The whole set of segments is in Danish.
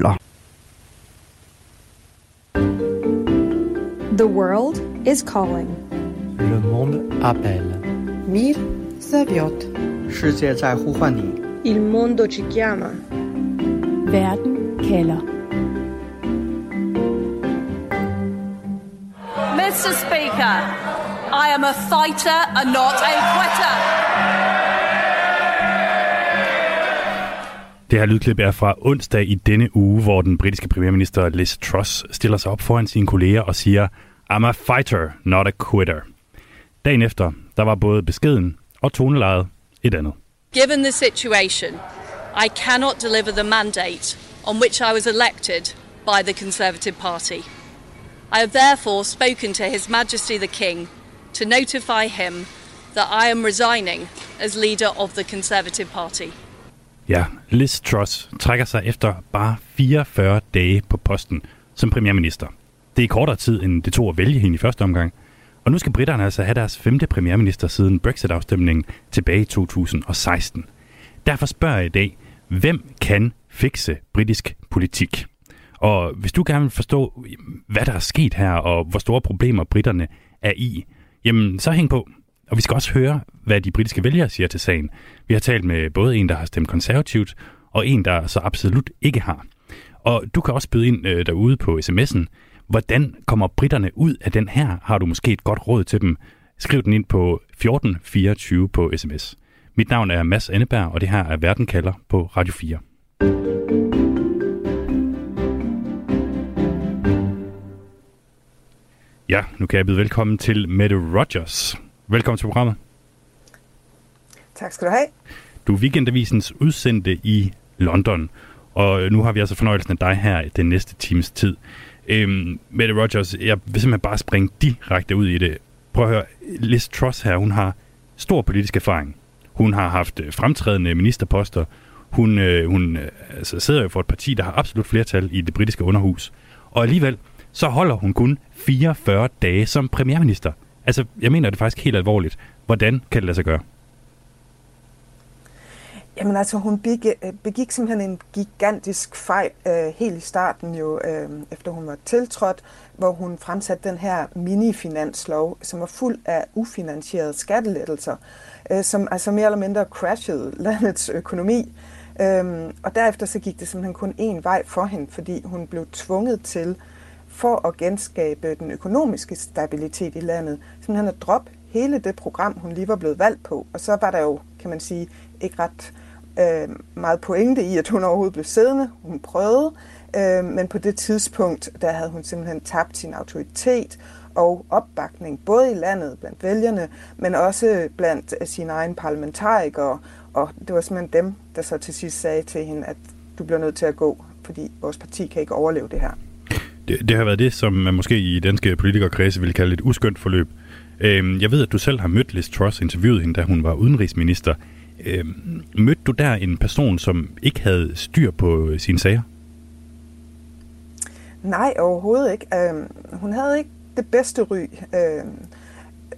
Kepler. The world is calling. Le monde appelle. Mir zaviot. Il mondo ci chiama. Werden Keller. Mr. Speaker, I am a fighter and not a quitter. Det her lydklip er fra onsdag i denne uge, hvor den britiske premierminister Liz Truss stiller sig op foran sine kolleger og siger, I'm a fighter, not a quitter. Dagen efter, der var både beskeden og tonelejet et andet. Given the situation, I cannot deliver the mandate on which I was elected by the Conservative Party. I have therefore spoken to His Majesty the King to notify him that I am resigning as leader of the Conservative Party. Ja, Liz Truss trækker sig efter bare 44 dage på posten som premierminister. Det er kortere tid, end det tog at vælge hende i første omgang. Og nu skal britterne altså have deres femte premierminister siden Brexit-afstemningen tilbage i 2016. Derfor spørger jeg i dag, hvem kan fikse britisk politik? Og hvis du gerne vil forstå, hvad der er sket her, og hvor store problemer britterne er i, jamen så hæng på. Og vi skal også høre, hvad de britiske vælgere siger til sagen. Vi har talt med både en, der har stemt konservativt, og en, der så absolut ikke har. Og du kan også byde ind øh, derude på sms'en. Hvordan kommer britterne ud af den her? Har du måske et godt råd til dem? Skriv den ind på 1424 på sms. Mit navn er Mads Anneberg, og det her er Verden kalder på Radio 4. Ja, nu kan jeg byde velkommen til Mette Rogers. Velkommen til programmet. Tak skal du have. Du er Weekendavisens udsendte i London, og nu har vi altså fornøjelsen af dig her den næste times tid. Øhm, Mette Rogers, jeg vil simpelthen bare springe direkte ud i det. Prøv at høre, Liz Truss her, hun har stor politisk erfaring. Hun har haft øh, fremtrædende ministerposter. Hun, øh, hun øh, altså, sidder jo for et parti, der har absolut flertal i det britiske underhus. Og alligevel, så holder hun kun 44 dage som premierminister. Altså, jeg mener det faktisk helt alvorligt. Hvordan kan det lade sig gøre? Jamen altså, hun begik, øh, begik simpelthen en gigantisk fejl øh, helt i starten jo, øh, efter hun var tiltrådt, hvor hun fremsatte den her mini-finanslov, som var fuld af ufinansierede skattelettelser, øh, som altså mere eller mindre crashede landets økonomi. Øh, og derefter så gik det simpelthen kun én vej for hende, fordi hun blev tvunget til, for at genskabe den økonomiske stabilitet i landet, simpelthen at droppe hele det program, hun lige var blevet valgt på. Og så var der jo, kan man sige, ikke ret øh, meget pointe i, at hun overhovedet blev siddende. Hun prøvede, øh, men på det tidspunkt, der havde hun simpelthen tabt sin autoritet og opbakning, både i landet blandt vælgerne, men også blandt øh, sine egne parlamentarikere. Og det var simpelthen dem, der så til sidst sagde til hende, at du bliver nødt til at gå, fordi vores parti kan ikke overleve det her. Det, det har været det, som man måske i danske politikerkredse vil kalde et uskyndt forløb. Øhm, jeg ved, at du selv har mødt Liz Truss, interviewet hende, da hun var udenrigsminister. Øhm, mødte du der en person, som ikke havde styr på øh, sine sager? Nej, overhovedet ikke. Øhm, hun havde ikke det bedste ry. Øhm,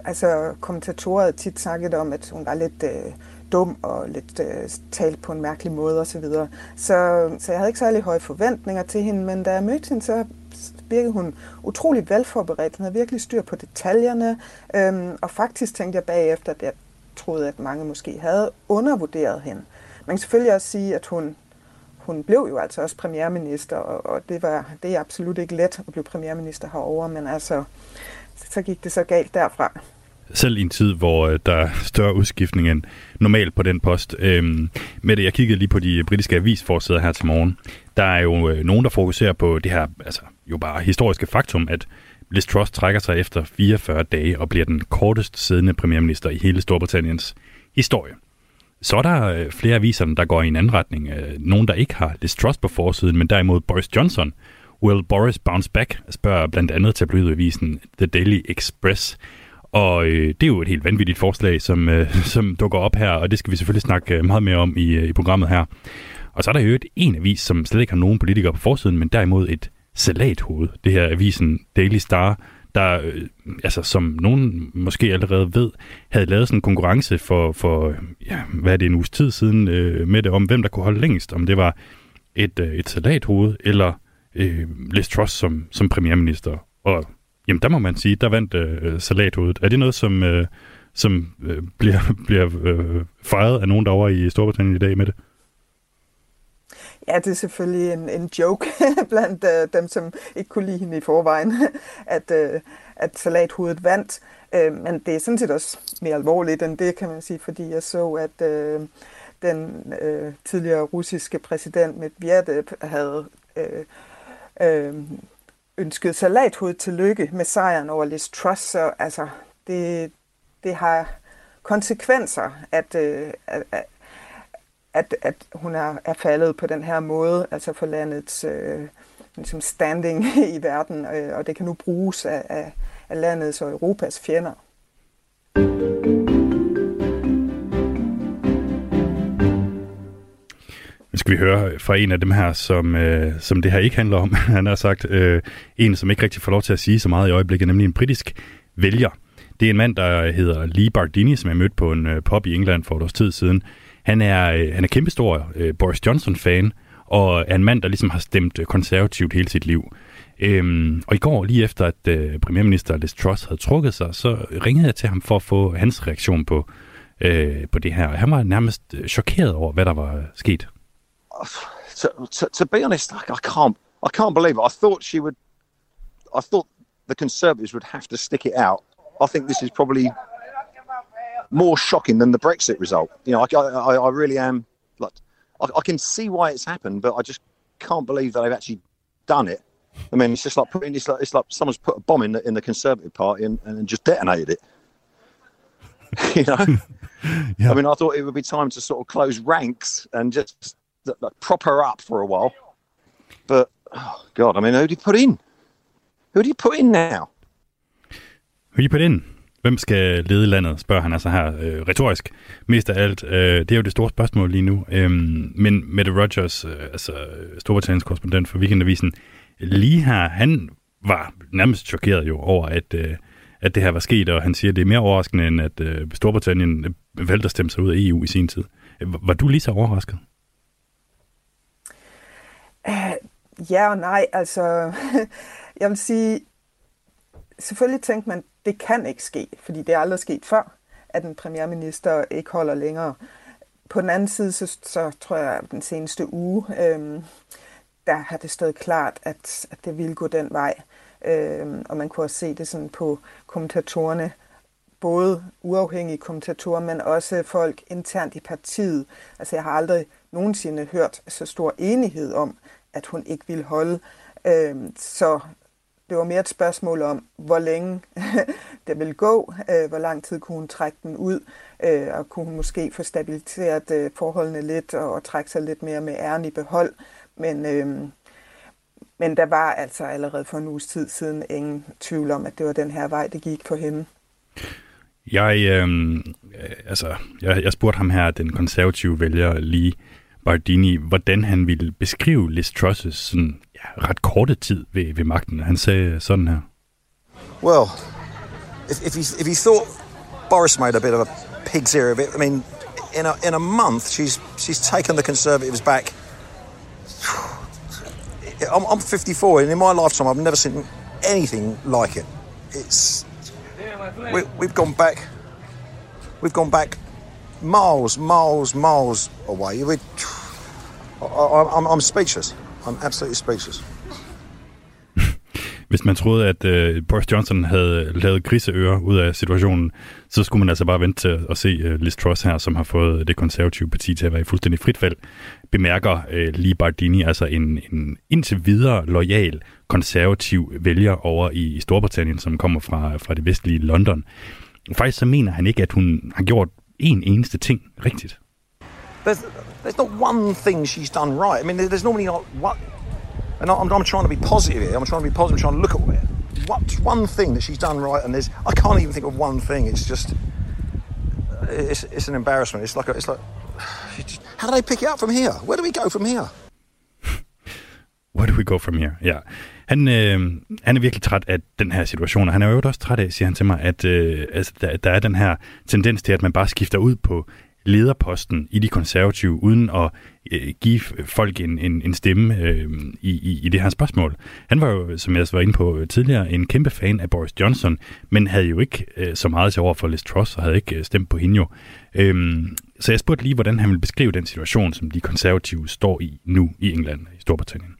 altså, kommentatorer havde tit snakket om, at hun var lidt øh, dum og lidt øh, talt på en mærkelig måde osv. Så, videre. så, så jeg havde ikke særlig høje forventninger til hende, men da jeg mødte hende, så virkede hun utrolig velforberedt. Hun havde virkelig styr på detaljerne, øhm, og faktisk tænkte jeg bagefter, at jeg troede, at mange måske havde undervurderet hende. Man kan selvfølgelig også sige, at hun, hun blev jo altså også premierminister, og, og det, var, det er absolut ikke let at blive premierminister herover, men altså, så gik det så galt derfra. Selv i en tid, hvor øh, der er større udskiftning end normalt på den post. Øhm, med det, jeg kiggede lige på de britiske avisforsider her til morgen. Der er jo øh, nogen, der fokuserer på det her, altså jo bare historiske faktum, at Liz Truss trækker sig efter 44 dage og bliver den kortest siddende premierminister i hele Storbritanniens historie. Så er der øh, flere aviser, der går i en anden retning. Nogle, nogen, der ikke har Liz Truss på forsiden, men derimod Boris Johnson. Will Boris bounce back, spørger blandt andet tabloidavisen The Daily Express. Og øh, det er jo et helt vanvittigt forslag, som, øh, som dukker op her, og det skal vi selvfølgelig snakke øh, meget mere om i, i programmet her. Og så er der jo et en avis, som slet ikke har nogen politikere på forsiden, men derimod et salathoved. Det her avisen Daily Star, der, øh, altså, som nogen måske allerede ved, havde lavet sådan en konkurrence for, for ja, hvad er det, en uges tid siden øh, med det, om hvem der kunne holde længst. Om det var et, øh, et salathoved eller øh, Liz Truss som, som premierminister. Og jamen, der må man sige, der vandt øh, salathovedet. Er det noget, som, øh, som øh, bliver, bliver øh, fejret af nogen derovre i Storbritannien i dag med det? Ja, det er selvfølgelig en, en joke blandt uh, dem, som ikke kunne lide hende i forvejen, at, uh, at salathovedet vandt. Uh, men det er sådan set også mere alvorligt end det, kan man sige, fordi jeg så, at uh, den uh, tidligere russiske præsident Medvedev havde uh, uh, ønsket salathovedet til lykke med sejren over Liz Truss. Så altså, det, det har konsekvenser, at, uh, at, at, at hun er, er faldet på den her måde, altså for landets øh, ligesom standing i verden, øh, og det kan nu bruges af, af, af landets og Europas fjender. Nu skal vi høre fra en af dem her, som, øh, som det her ikke handler om. Han har sagt øh, en, som ikke rigtig får lov til at sige så meget i øjeblikket, nemlig en britisk vælger. Det er en mand, der hedder Lee Bardini, som jeg mødte på en øh, pop i England for et års tid siden. Han er, øh, han er kæmpestor øh, Boris Johnson-fan, og er en mand, der ligesom har stemt øh, konservativt hele sit liv. Øhm, og i går, lige efter at øh, premierminister Liz Truss havde trukket sig, så ringede jeg til ham for at få hans reaktion på, øh, på det her. Han var nærmest øh, chokeret over, hvad der var sket. To, to, to be honest, I can't, I can't believe it. I thought she would, I thought the Conservatives would have to stick it out. I think this is probably more shocking than the Brexit result. You know, I, I, I really am like, I, I, can see why it's happened, but I just can't believe that they've actually done it. I mean, it's just like putting it's like it's like someone's put a bomb in the in the Conservative Party and, and just detonated it. you know, yeah. I mean, I thought it would be time to sort of close ranks and just like, prop her up for a while. But oh God, I mean, who do you put in? Who do you put in now? Who do you put in? Hvem skal lede landet, spørger han altså her øh, retorisk. Mest af alt, øh, det er jo det store spørgsmål lige nu. Øhm, men Mette Rogers, øh, altså øh, Storbritanniens korrespondent for Weekendavisen, lige her, han var nærmest chokeret jo over, at, øh, at det her var sket, og han siger, at det er mere overraskende, end at øh, Storbritannien øh, valgte at stemme sig ud af EU i sin tid. Øh, var du lige så overrasket? Uh, ja og nej, altså jeg vil sige, selvfølgelig tænkte man, det kan ikke ske, fordi det er aldrig sket før, at en premierminister ikke holder længere. På den anden side, så, så tror jeg, at den seneste uge, øhm, der har det stået klart, at, at det ville gå den vej. Øhm, og man kunne også se det sådan på kommentatorerne, både uafhængige kommentatorer, men også folk internt i partiet. Altså jeg har aldrig nogensinde hørt så stor enighed om, at hun ikke ville holde. Øhm, så det var mere et spørgsmål om, hvor længe det ville gå, øh, hvor lang tid kunne hun trække den ud, øh, og kunne hun måske få stabiliseret øh, forholdene lidt og, og trække sig lidt mere med æren i behold. Men, øh, men der var altså allerede for en uges tid siden ingen tvivl om, at det var den her vej, det gik for hende. Jeg, øh, altså, jeg, jeg spurgte ham her, den konservative vælger lige Bardini, hvordan han ville beskrive Liz Truss' sådan, ret korte tid ved, ved magten. Han sagde sådan her. Well, if, if, you, if thought Boris made a bit of a pig's ear of it, I mean, in a, in a month, she's, she's taken the Conservatives back. I'm, I'm 54, and in my lifetime, I've never seen anything like it. It's we, we've gone back. We've gone back miles, miles, miles away. We, I, I'm, I'm speechless. I'm absolutely speechless. Hvis man troede, at uh, Boris Johnson havde lavet griseører ud af situationen, så skulle man altså bare vente til at se uh, Liz Truss her, som har fået det konservative parti til at være i fuldstændig frit fald, bemærker uh, Lee Bardini, altså en, en indtil videre lojal konservativ vælger over i, i Storbritannien, som kommer fra, fra det vestlige London. Faktisk så mener han ikke, at hun har gjort en eneste ting rigtigt. There's, there's not one thing she's done right. I mean, there's normally not what. And I'm, I'm trying to be positive here. I'm trying to be positive. I'm trying to look at it. What's one thing that she's done right? And there's I can't even think of one thing. It's just it's, it's an embarrassment. It's like a, it's like how do they pick it up from here? Where do we go from here? Where do we go from here? Ja. Han, øh, han er virkelig træt af den her situation, og han er jo også træt af, siger han til mig, at øh, altså, der, der er den her tendens til, at man bare skifter ud på lederposten i de konservative, uden at øh, give folk en, en, en stemme øh, i, i, i det her spørgsmål. Han var jo, som jeg var inde på øh, tidligere, en kæmpe fan af Boris Johnson, men havde jo ikke øh, så meget til over for Liz Truss, og havde ikke øh, stemt på hende jo. Øh, så jeg spurgte lige, hvordan han vil beskrive den situation, som de konservative står i nu i England, i Storbritannien.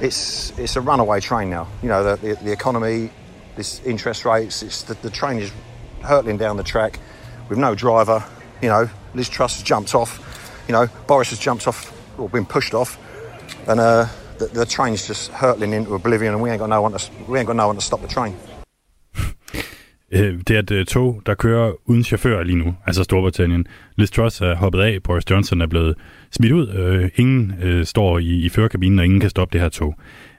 It's, it's a runaway train now. You know, the, the, the economy, this interest rates, it's the, the train is hurtling down the track with no driver. You know, Liz Truss has jumped off. You know, Boris has jumped off or been pushed off, and uh, the, the train's just hurtling into oblivion, and we ain't got no one to we ain't got no one to stop the train. Øh, det er et uh, tog, der kører uden chauffør lige nu, altså Storbritannien. Liz Truss er hoppet af, Boris Johnson er blevet smidt ud. Øh, ingen øh, står i, i førerkabinen, og ingen kan stoppe det her tog.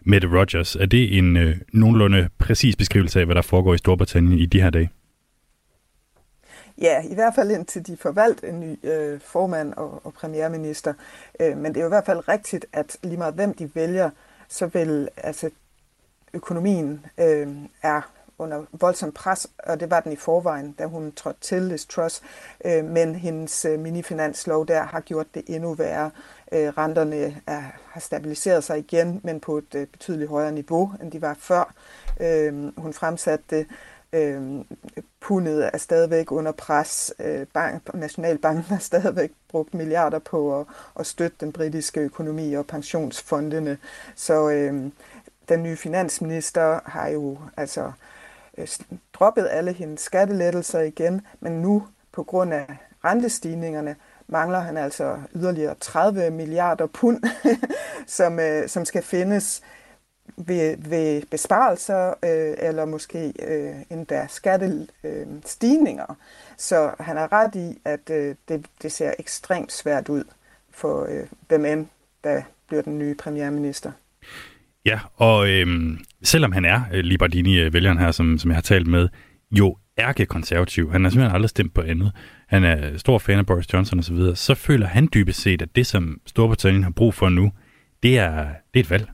Mette Rogers, er det en øh, nogenlunde præcis beskrivelse af, hvad der foregår i Storbritannien i de her dage? Ja, i hvert fald indtil de får valgt en ny øh, formand og, og premierminister. Øh, men det er jo i hvert fald rigtigt, at lige meget hvem de vælger, så vil altså økonomien øh, er under voldsom pres, og det var den i forvejen, da hun trådte til Liz Truss, øh, men hendes øh, minifinanslov der har gjort det endnu værre. Øh, renterne er, har stabiliseret sig igen, men på et øh, betydeligt højere niveau, end de var før. Øh, hun fremsatte det Øh, Øhm, pundet er stadigvæk under pres. Øh, bank, Nationalbanken har stadigvæk brugt milliarder på at, at støtte den britiske økonomi og pensionsfondene. Så øh, den nye finansminister har jo altså øh, droppet alle hendes skattelettelser igen, men nu på grund af rentestigningerne mangler han altså yderligere 30 milliarder pund, som, øh, som skal findes ved, ved besparelser øh, eller måske øh, endda skattestigninger. Øh, så han har ret i, at øh, det, det ser ekstremt svært ud for øh, hvem end, der bliver den nye premierminister. Ja, og øh, selvom han er øh, Libardini-vælgeren her, som, som jeg har talt med, jo ærke-konservativ, han har simpelthen aldrig stemt på andet, han er stor fan af Boris Johnson osv., så, videre, så føler han dybest set, at det, som Storbritannien har brug for nu, det er, det er et valg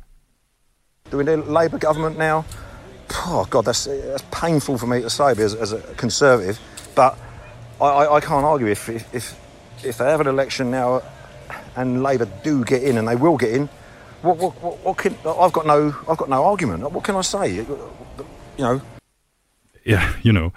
doing a Labour government now. Oh God, that's that's painful for me to say as, as a Conservative, but I, I, I can't argue if, if if they have an election now and Labour do get in and they will get in. What, what, what, what can I've got no I've got no argument. What can I say? You know. Yeah, you know.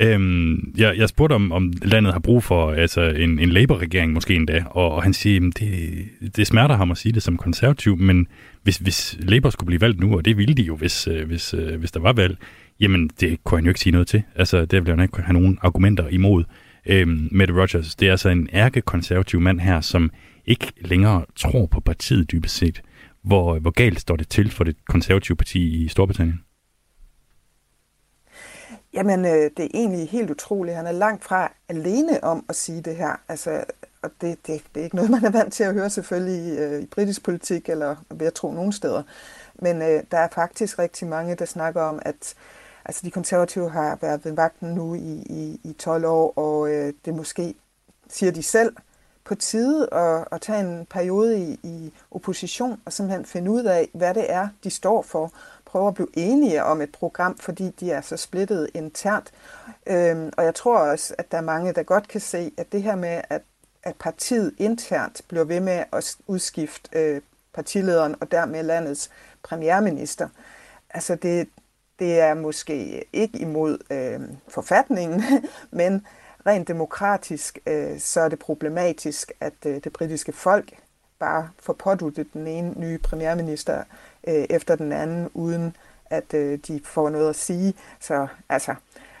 Øhm, jeg, jeg spurgte om, om landet har brug for altså en, en Labour-regering måske endda, og, og han siger, at det, det smerter ham at sige det som konservativ, men hvis, hvis Labour skulle blive valgt nu, og det ville de jo, hvis, øh, hvis, øh, hvis der var valg, jamen det kunne han jo ikke sige noget til. Altså, det ville han ikke have nogen argumenter imod. Øhm, Mette Rogers, det er altså en ærke-konservativ mand her, som ikke længere tror på partiet dybest set. Hvor, hvor galt står det til for det konservative parti i Storbritannien? Jamen, øh, det er egentlig helt utroligt. Han er langt fra alene om at sige det her. Altså, og det, det, det er ikke noget, man er vant til at høre selvfølgelig i, øh, i britisk politik, eller ved at tro nogen steder. Men øh, der er faktisk rigtig mange, der snakker om, at altså, de konservative har været ved vagten nu i, i, i 12 år, og øh, det måske, siger de selv, på tide at, at tage en periode i, i opposition og simpelthen finde ud af, hvad det er, de står for. Prøve at blive enige om et program, fordi de er så splittet internt. Øhm, og jeg tror også, at der er mange, der godt kan se, at det her med, at at partiet internt bliver ved med at udskifte øh, partilederen og dermed landets premierminister. Altså det, det er måske ikke imod øh, forfatningen, men rent demokratisk, øh, så er det problematisk, at øh, det britiske folk bare får påduttet den ene nye premierminister øh, efter den anden, uden at øh, de får noget at sige. Så altså,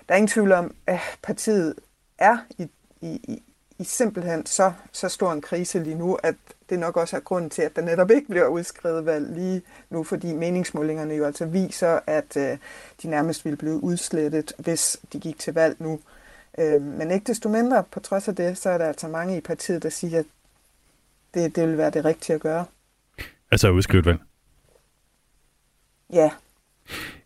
der er ingen tvivl om, at partiet er i, i, i simpelthen så, så stor en krise lige nu, at det nok også er grunden til, at der netop ikke bliver udskrevet valg lige nu, fordi meningsmålingerne jo altså viser, at øh, de nærmest ville blive udslettet, hvis de gik til valg nu. Øh, men ikke desto mindre, på trods af det, så er der altså mange i partiet, der siger, at det, det vil være det rigtige at gøre. Altså udskrive valg? Ja.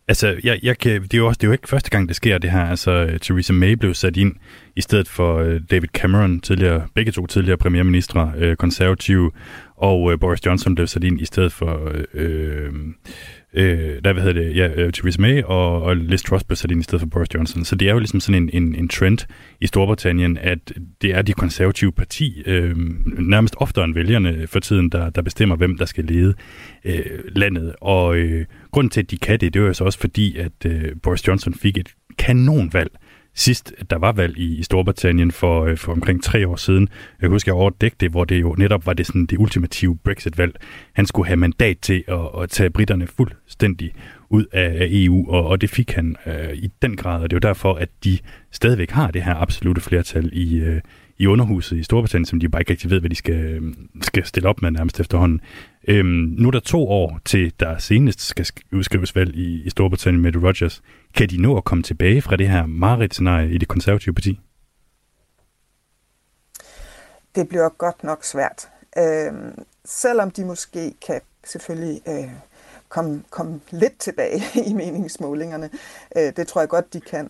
Altså, jeg, jeg kan, det, er jo også, det er jo ikke første gang, det sker, det her. Altså, øh, Theresa May blev sat ind i stedet for øh, David Cameron, tidligere, begge to tidligere premierministre, øh, konservative, og øh, Boris Johnson blev sat ind i stedet for øh, øh øh, der hvad hedder det, ja, øh, Theresa May og, og Liz Truss blev sat ind i stedet for Boris Johnson. Så det er jo ligesom sådan en, en, en trend i Storbritannien, at det er de konservative parti, øh, nærmest oftere end vælgerne for tiden, der, der bestemmer, hvem der skal lede øh, landet. Og øh, grunden til, at de kan det, det er jo så også fordi, at øh, Boris Johnson fik et kanonvalg sidst der var valg i, i Storbritannien for, øh, for omkring tre år siden. Jeg kan huske, jeg overdækte det, hvor det jo netop var det, sådan, det ultimative Brexit-valg. Han skulle have mandat til at, at tage britterne fuldstændig ud af, af EU, og, og det fik han øh, i den grad, og det er jo derfor, at de stadigvæk har det her absolute flertal i, øh, i underhuset i Storbritannien, som de bare ikke rigtig ved, hvad de skal, øh, skal stille op med nærmest efterhånden. Øhm, nu er der to år til, der senest skal udskrives valg i, i Storbritannien med Rogers. Kan de nå at komme tilbage fra det her mareridt-scenarie i det konservative parti? Det bliver godt nok svært. Øhm, selvom de måske kan selvfølgelig øh, komme, komme lidt tilbage i meningsmålingerne. Øh, det tror jeg godt, de kan.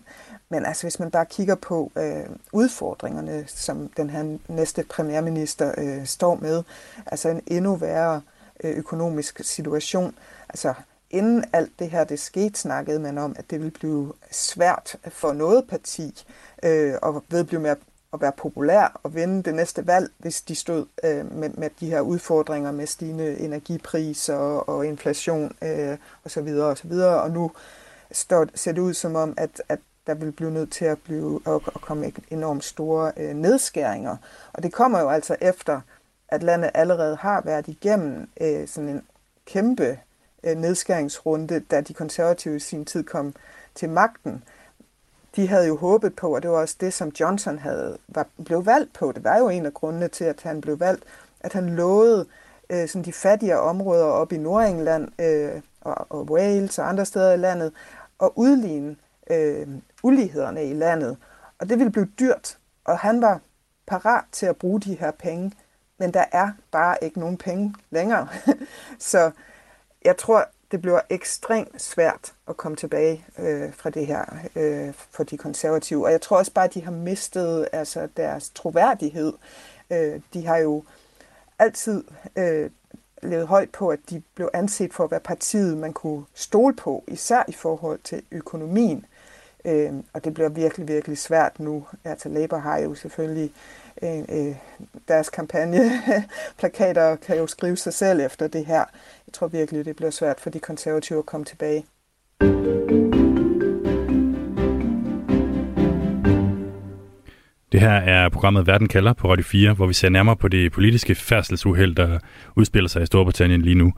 Men altså, hvis man bare kigger på øh, udfordringerne, som den her næste premierminister øh, står med, altså en endnu værre øh, økonomisk situation. Altså, inden alt det her det skete, snakkede man om, at det ville blive svært for noget parti øh, at vedblive med at være populær og vinde det næste valg, hvis de stod øh, med, med de her udfordringer med stigende energipriser og, og inflation øh, osv. Og, så videre. og nu står, ser det ud som om, at, at der vil blive nødt til at, blive, at, at komme enormt store øh, nedskæringer. Og det kommer jo altså efter, at landet allerede har været igennem øh, sådan en kæmpe øh, nedskæringsrunde, da de konservative i sin tid kom til magten. De havde jo håbet på, og det var også det, som Johnson havde, var, blev valgt på. Det var jo en af grundene til, at han blev valgt, at han lovede øh, sådan de fattigere områder op i Nordengland øh, og, og Wales og andre steder i landet, og udligne øh, ulighederne i landet. Og det ville blive dyrt, og han var parat til at bruge de her penge, men der er bare ikke nogen penge længere. Så jeg tror, det bliver ekstremt svært at komme tilbage øh, fra det her øh, for de konservative. Og jeg tror også bare, at de har mistet altså, deres troværdighed. Øh, de har jo altid øh, levet højt på, at de blev anset for at være partiet, man kunne stole på, især i forhold til økonomien. Øh, og det bliver virkelig, virkelig svært nu. Altså Labour har jo selvfølgelig øh, øh, deres kampagneplakater kan jo skrive sig selv efter det her. Jeg tror virkelig, det bliver svært for de konservative at komme tilbage. Det her er programmet Verden kalder på Radio 4, hvor vi ser nærmere på det politiske færdselsuheld, der udspiller sig i Storbritannien lige nu.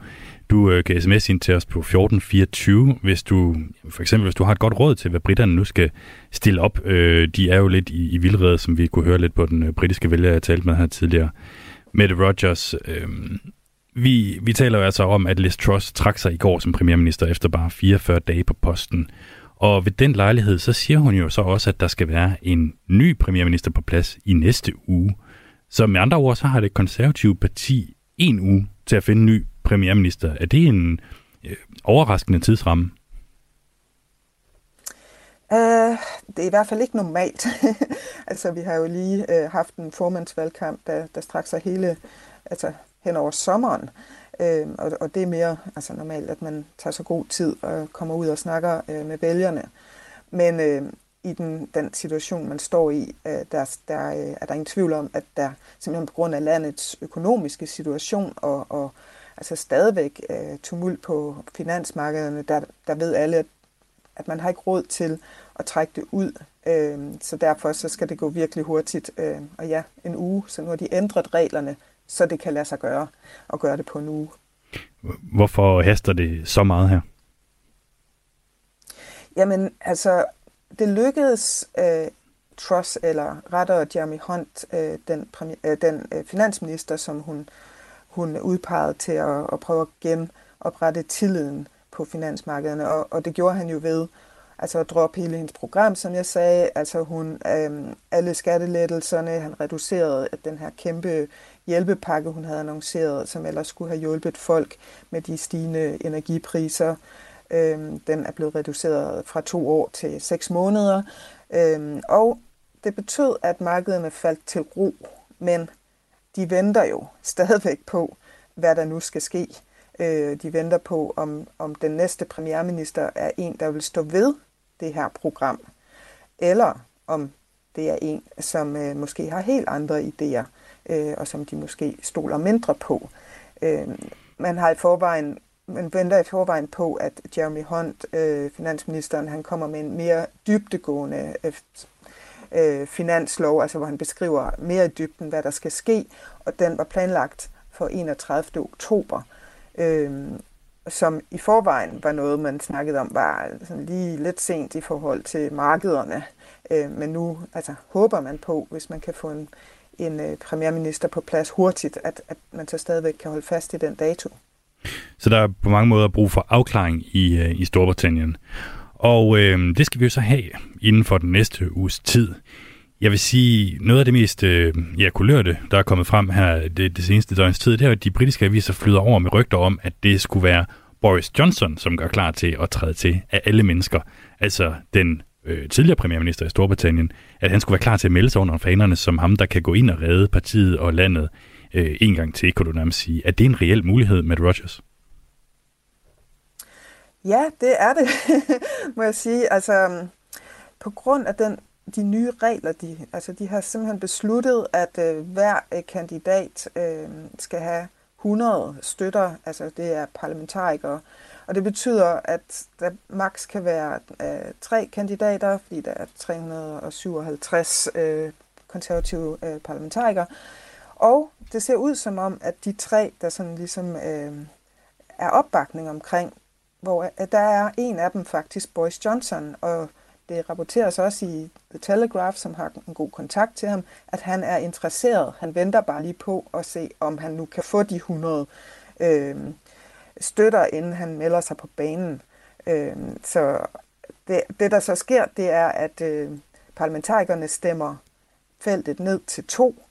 Du øh, kan sms ind til os på 1424, hvis du for eksempel hvis du har et godt råd til, hvad britterne nu skal stille op. Øh, de er jo lidt i, i vildrede, som vi kunne høre lidt på den øh, britiske vælger, jeg talte med her tidligere. Mette Rogers, øh, vi, vi taler jo altså om, at Liz Truss trak sig i går som premierminister efter bare 44 dage på posten. Og ved den lejlighed, så siger hun jo så også, at der skal være en ny premierminister på plads i næste uge. Så med andre ord, så har det konservative parti en uge til at finde en ny premierminister. Er det en øh, overraskende tidsramme? Uh, det er i hvert fald ikke normalt. altså, vi har jo lige uh, haft en formandsvalgkamp, der, der strak sig hele, altså hen over sommeren. Uh, Øh, og, og det er mere altså, normalt, at man tager så god tid og kommer ud og snakker øh, med vælgerne. Men øh, i den, den situation, man står i, øh, der, der øh, er der ingen tvivl om, at der simpelthen på grund af landets økonomiske situation og, og altså stadigvæk øh, tumult på finansmarkederne, der, der ved alle, at, at man har ikke råd til at trække det ud. Øh, så derfor så skal det gå virkelig hurtigt. Øh, og ja, en uge, så nu har de ændret reglerne, så det kan lade sig gøre og gøre det på en uge. Hvorfor haster det så meget her? Jamen, altså, det lykkedes uh, Truss, eller rettere Jeremy Hunt, uh, den, uh, den uh, finansminister, som hun, hun udpegede til at, at prøve at genoprette tilliden på finansmarkederne, og, og det gjorde han jo ved altså at droppe hele hendes program, som jeg sagde. Altså hun, øhm, alle skattelettelserne, han reducerede den her kæmpe hjælpepakke, hun havde annonceret, som ellers skulle have hjulpet folk med de stigende energipriser. Øhm, den er blevet reduceret fra to år til seks måneder. Øhm, og det betød, at markederne faldt til ro, men de venter jo stadigvæk på, hvad der nu skal ske. Øh, de venter på, om, om den næste premierminister er en, der vil stå ved det her program, eller om det er en, som øh, måske har helt andre idéer, øh, og som de måske stoler mindre på. Øh, man har i forvejen man venter i forvejen på, at Jeremy Hunt, øh, finansministeren, han kommer med en mere dybdegående øh, øh, finanslov, altså hvor han beskriver mere i dybden, hvad der skal ske, og den var planlagt for 31. oktober, øh, som i forvejen var noget, man snakkede om, var sådan lige lidt sent i forhold til markederne, øh, men nu altså, håber man på, hvis man kan få en, en øh, premierminister på plads hurtigt, at, at man så stadigvæk kan holde fast i den dato. Så der er på mange måder brug for afklaring i, øh, i Storbritannien. Og øh, det skal vi jo så have inden for den næste uges tid. Jeg vil sige, noget af det mest øh, ja, kulørte, der er kommet frem her det, det seneste døgns tid, det er at de britiske aviser flyder over med rygter om, at det skulle være Boris Johnson, som gør klar til at træde til af alle mennesker. Altså den øh, tidligere premierminister i Storbritannien, at han skulle være klar til at melde sig under fanerne som ham, der kan gå ind og redde partiet og landet øh, en gang til, kunne du nærmest sige. Er det en reel mulighed, med Rogers? Ja, det er det, må jeg sige. Altså, på grund af den, de nye regler, de, altså, de har simpelthen besluttet, at øh, hver øh, kandidat øh, skal have 100 støtter, altså det er parlamentarikere, og det betyder, at der maks kan være øh, tre kandidater, fordi der er 357 øh, konservative øh, parlamentarikere, og det ser ud som om, at de tre, der sådan ligesom øh, er opbakning omkring, hvor at der er en af dem faktisk Boris Johnson, og det rapporteres også i The Telegraph, som har en god kontakt til ham, at han er interesseret. Han venter bare lige på at se, om han nu kan få de 100 øh, støtter, inden han melder sig på banen. Øh, så det, det, der så sker, det er, at øh, parlamentarikerne stemmer feltet ned til to,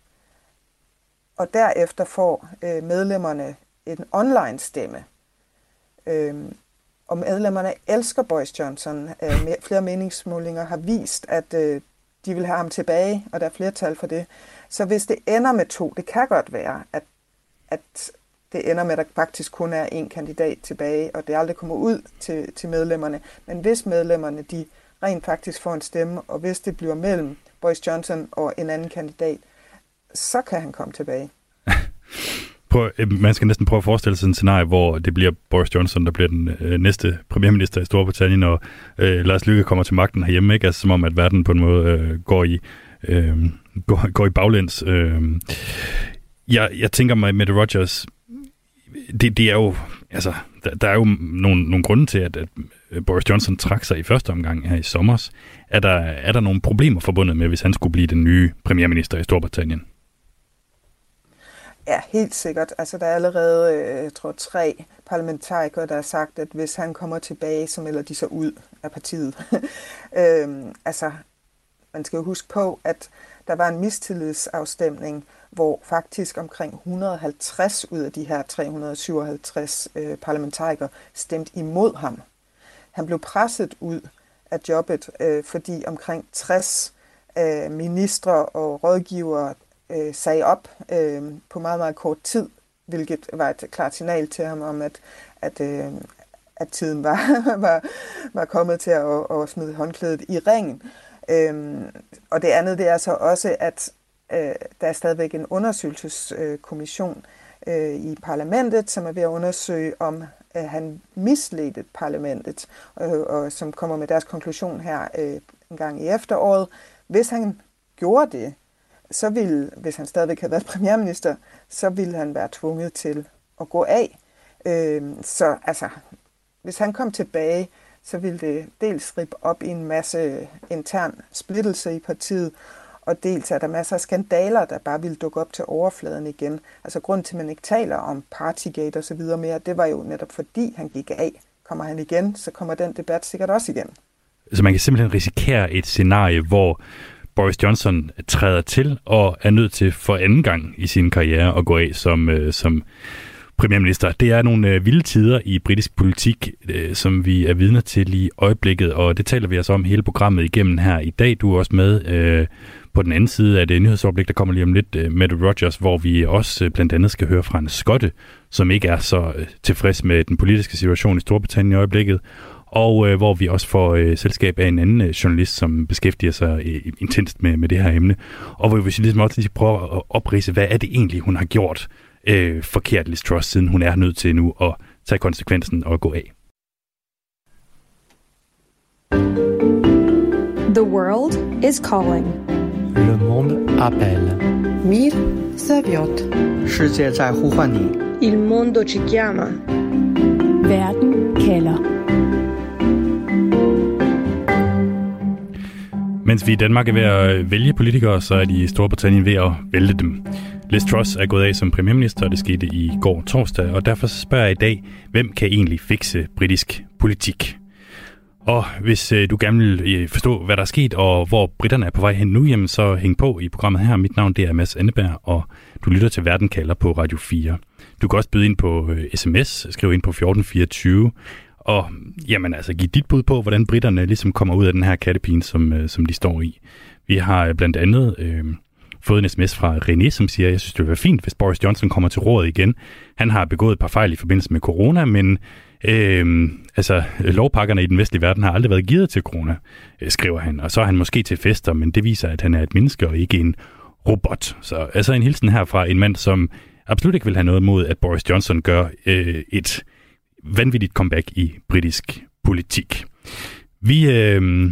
og derefter får øh, medlemmerne en online stemme. Øh, og medlemmerne elsker Boris Johnson. Øh, flere meningsmålinger har vist, at øh, de vil have ham tilbage, og der er flertal for det. Så hvis det ender med to, det kan godt være, at, at det ender med, at der faktisk kun er en kandidat tilbage, og det aldrig kommer ud til, til medlemmerne. Men hvis medlemmerne de rent faktisk får en stemme, og hvis det bliver mellem Boris Johnson og en anden kandidat, så kan han komme tilbage. Prøv, øh, man skal næsten prøve at forestille sig en scenarie, hvor det bliver Boris Johnson, der bliver den øh, næste premierminister i Storbritannien, og øh, Lars Lykke kommer til magten herhjemme, ikke? Altså som om, at verden på en måde øh, går i øh, går, går i baglæns. Øh. Jeg, jeg tænker mig med Rogers, det, det er jo, altså, der, der er jo nogle, nogle grunde til, at, at Boris Johnson trak sig i første omgang her i sommer. Er der, er der nogle problemer forbundet med, hvis han skulle blive den nye premierminister i Storbritannien? Ja, helt sikkert. Altså, der er allerede, øh, jeg tror, tre parlamentarikere, der har sagt, at hvis han kommer tilbage, så melder de sig ud af partiet. øhm, altså, man skal jo huske på, at der var en mistillidsafstemning, hvor faktisk omkring 150 ud af de her 357 øh, parlamentarikere stemte imod ham. Han blev presset ud af jobbet, øh, fordi omkring 60 øh, ministre og rådgivere øh, sagde op øh, på meget, meget kort tid, hvilket var et klart signal til ham om, at, at, øh, at tiden var, var, var kommet til at, at smide håndklædet i ringen. Øhm, og det andet, det er så også, at øh, der er stadigvæk en undersøgelseskommission øh, i parlamentet, som er ved at undersøge, om øh, han misledte parlamentet, øh, og som kommer med deres konklusion her øh, en gang i efteråret. Hvis han gjorde det, så ville, hvis han stadigvæk havde været premierminister, så ville han være tvunget til at gå af. Øh, så altså, hvis han kom tilbage, så ville det dels rippe op i en masse intern splittelse i partiet, og dels er der masser af skandaler, der bare ville dukke op til overfladen igen. Altså grund til, at man ikke taler om Partygate og så videre mere, det var jo netop fordi han gik af. Kommer han igen, så kommer den debat sikkert også igen. Så man kan simpelthen risikere et scenarie, hvor Boris Johnson træder til og er nødt til for anden gang i sin karriere at gå af som, øh, som premierminister. Det er nogle øh, vilde tider i britisk politik, øh, som vi er vidner til i øjeblikket, og det taler vi altså om hele programmet igennem her i dag. Du er også med øh, på den anden side af det nyhedsoverblik, der kommer lige om lidt, øh, med Rogers, hvor vi også øh, blandt andet skal høre fra en skotte, som ikke er så øh, tilfreds med den politiske situation i Storbritannien i øjeblikket, og øh, hvor vi også får øh, selskab af en anden øh, journalist, som beskæftiger sig øh, intenst med, med det her emne, og hvor vi ligesom også lige prøver at oprise, hvad er det egentlig, hun har gjort øh, forkert, Liz Truss, siden hun er nødt til nu at tage konsekvensen og gå af. The world is calling monde appelle. Mir Zaviot. Il mondo ci chiama. Verden kalder. Mens vi i Danmark er ved at vælge politikere, så er de i Storbritannien ved at vælte dem. Liz Truss er gået af som premierminister, og det skete i går torsdag, og derfor spørger jeg i dag, hvem kan egentlig fikse britisk politik? Og hvis øh, du gerne vil øh, forstå, hvad der er sket, og hvor britterne er på vej hen nu, jamen, så hæng på i programmet her. Mit navn det er Mads Anneberg, og du lytter til Verden kalder på Radio 4. Du kan også byde ind på øh, sms, skriv ind på 1424, og jamen, altså, giv dit bud på, hvordan britterne ligesom kommer ud af den her kattepine, som, øh, som de står i. Vi har øh, blandt andet øh, fået en sms fra René, som siger, jeg synes, det vil være fint, hvis Boris Johnson kommer til rådet igen. Han har begået et par fejl i forbindelse med corona, men øh, altså, lovpakkerne i den vestlige verden har aldrig været givet til corona, øh, skriver han. Og så er han måske til fester, men det viser, at han er et menneske og ikke en robot. Så altså en hilsen her fra en mand, som absolut ikke vil have noget mod, at Boris Johnson gør øh, et vanvittigt comeback i britisk politik. Vi øh,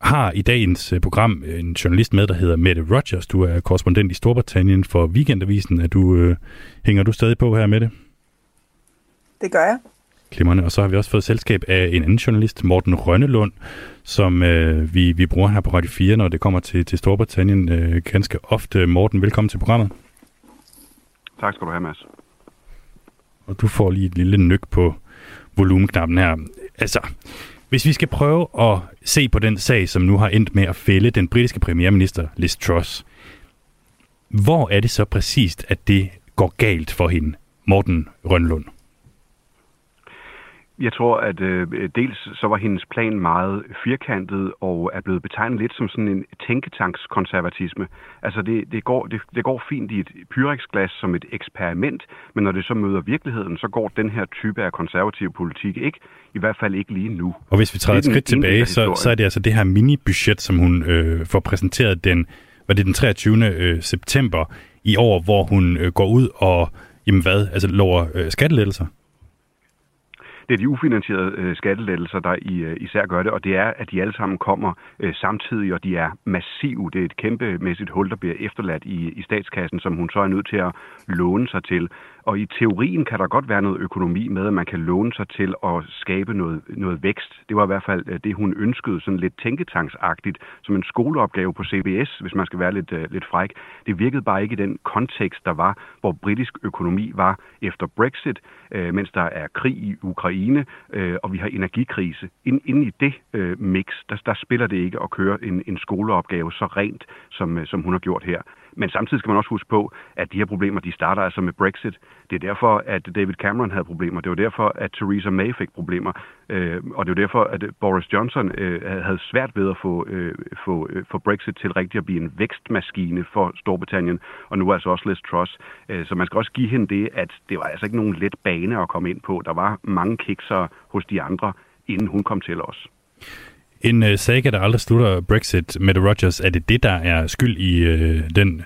har i dagens øh, program øh, en journalist med, der hedder Mette Rogers. Du er korrespondent i Storbritannien for Weekendavisen. Er du, øh, hænger du stadig på her med det? Det gør jeg. Klimmerne. Og så har vi også fået selskab af en anden journalist, Morten Rønnelund, som øh, vi, vi bruger her på Radio 4, når det kommer til, til Storbritannien øh, ganske ofte. Morten, velkommen til programmet. Tak skal du have, Mads. Og du får lige et lille nyk på volumenknappen her. Altså, hvis vi skal prøve at se på den sag, som nu har endt med at fælde den britiske premierminister Liz Truss, hvor er det så præcist, at det går galt for hende, Morten Rønlund? Jeg tror, at øh, dels så var hendes plan meget firkantet og er blevet betegnet lidt som sådan en tænketankskonservatisme. Altså det, det, går, det, det går fint i et pyreksglas som et eksperiment, men når det så møder virkeligheden, så går den her type af konservativ politik ikke, i hvert fald ikke lige nu. Og hvis vi træder et skridt tilbage, så, så er det altså det her mini-budget, som hun øh, får præsenteret den, var det den 23. Øh, september i år, hvor hun øh, går ud og, jamen hvad, altså lover øh, skattelettelser? Det er de ufinansierede øh, skattelettelser, der i, øh, især gør det, og det er, at de alle sammen kommer øh, samtidig, og de er massive. Det er et kæmpemæssigt hul, der bliver efterladt i, i statskassen, som hun så er nødt til at låne sig til. Og i teorien kan der godt være noget økonomi med, at man kan låne sig til at skabe noget, noget vækst. Det var i hvert fald øh, det, hun ønskede, sådan lidt tænketanksagtigt, som en skoleopgave på CBS, hvis man skal være lidt, uh, lidt fræk. Det virkede bare ikke i den kontekst, der var, hvor britisk økonomi var efter Brexit, uh, mens der er krig i Ukraine, uh, og vi har energikrise. Ind, inden i det uh, mix, der, der spiller det ikke at køre en, en skoleopgave så rent, som, uh, som hun har gjort her. Men samtidig skal man også huske på, at de her problemer, de starter altså med Brexit. Det er derfor, at David Cameron havde problemer. Det var derfor, at Theresa May fik problemer. Øh, og det var derfor, at Boris Johnson øh, havde svært ved at få, øh, få, øh, få Brexit til rigtigt at blive en vækstmaskine for Storbritannien. Og nu altså også Liz Truss. Øh, så man skal også give hende det, at det var altså ikke nogen let bane at komme ind på. Der var mange kikser hos de andre, inden hun kom til os. En øh, saga, der aldrig slutter Brexit, med Rogers, er det det, der er skyld i øh, den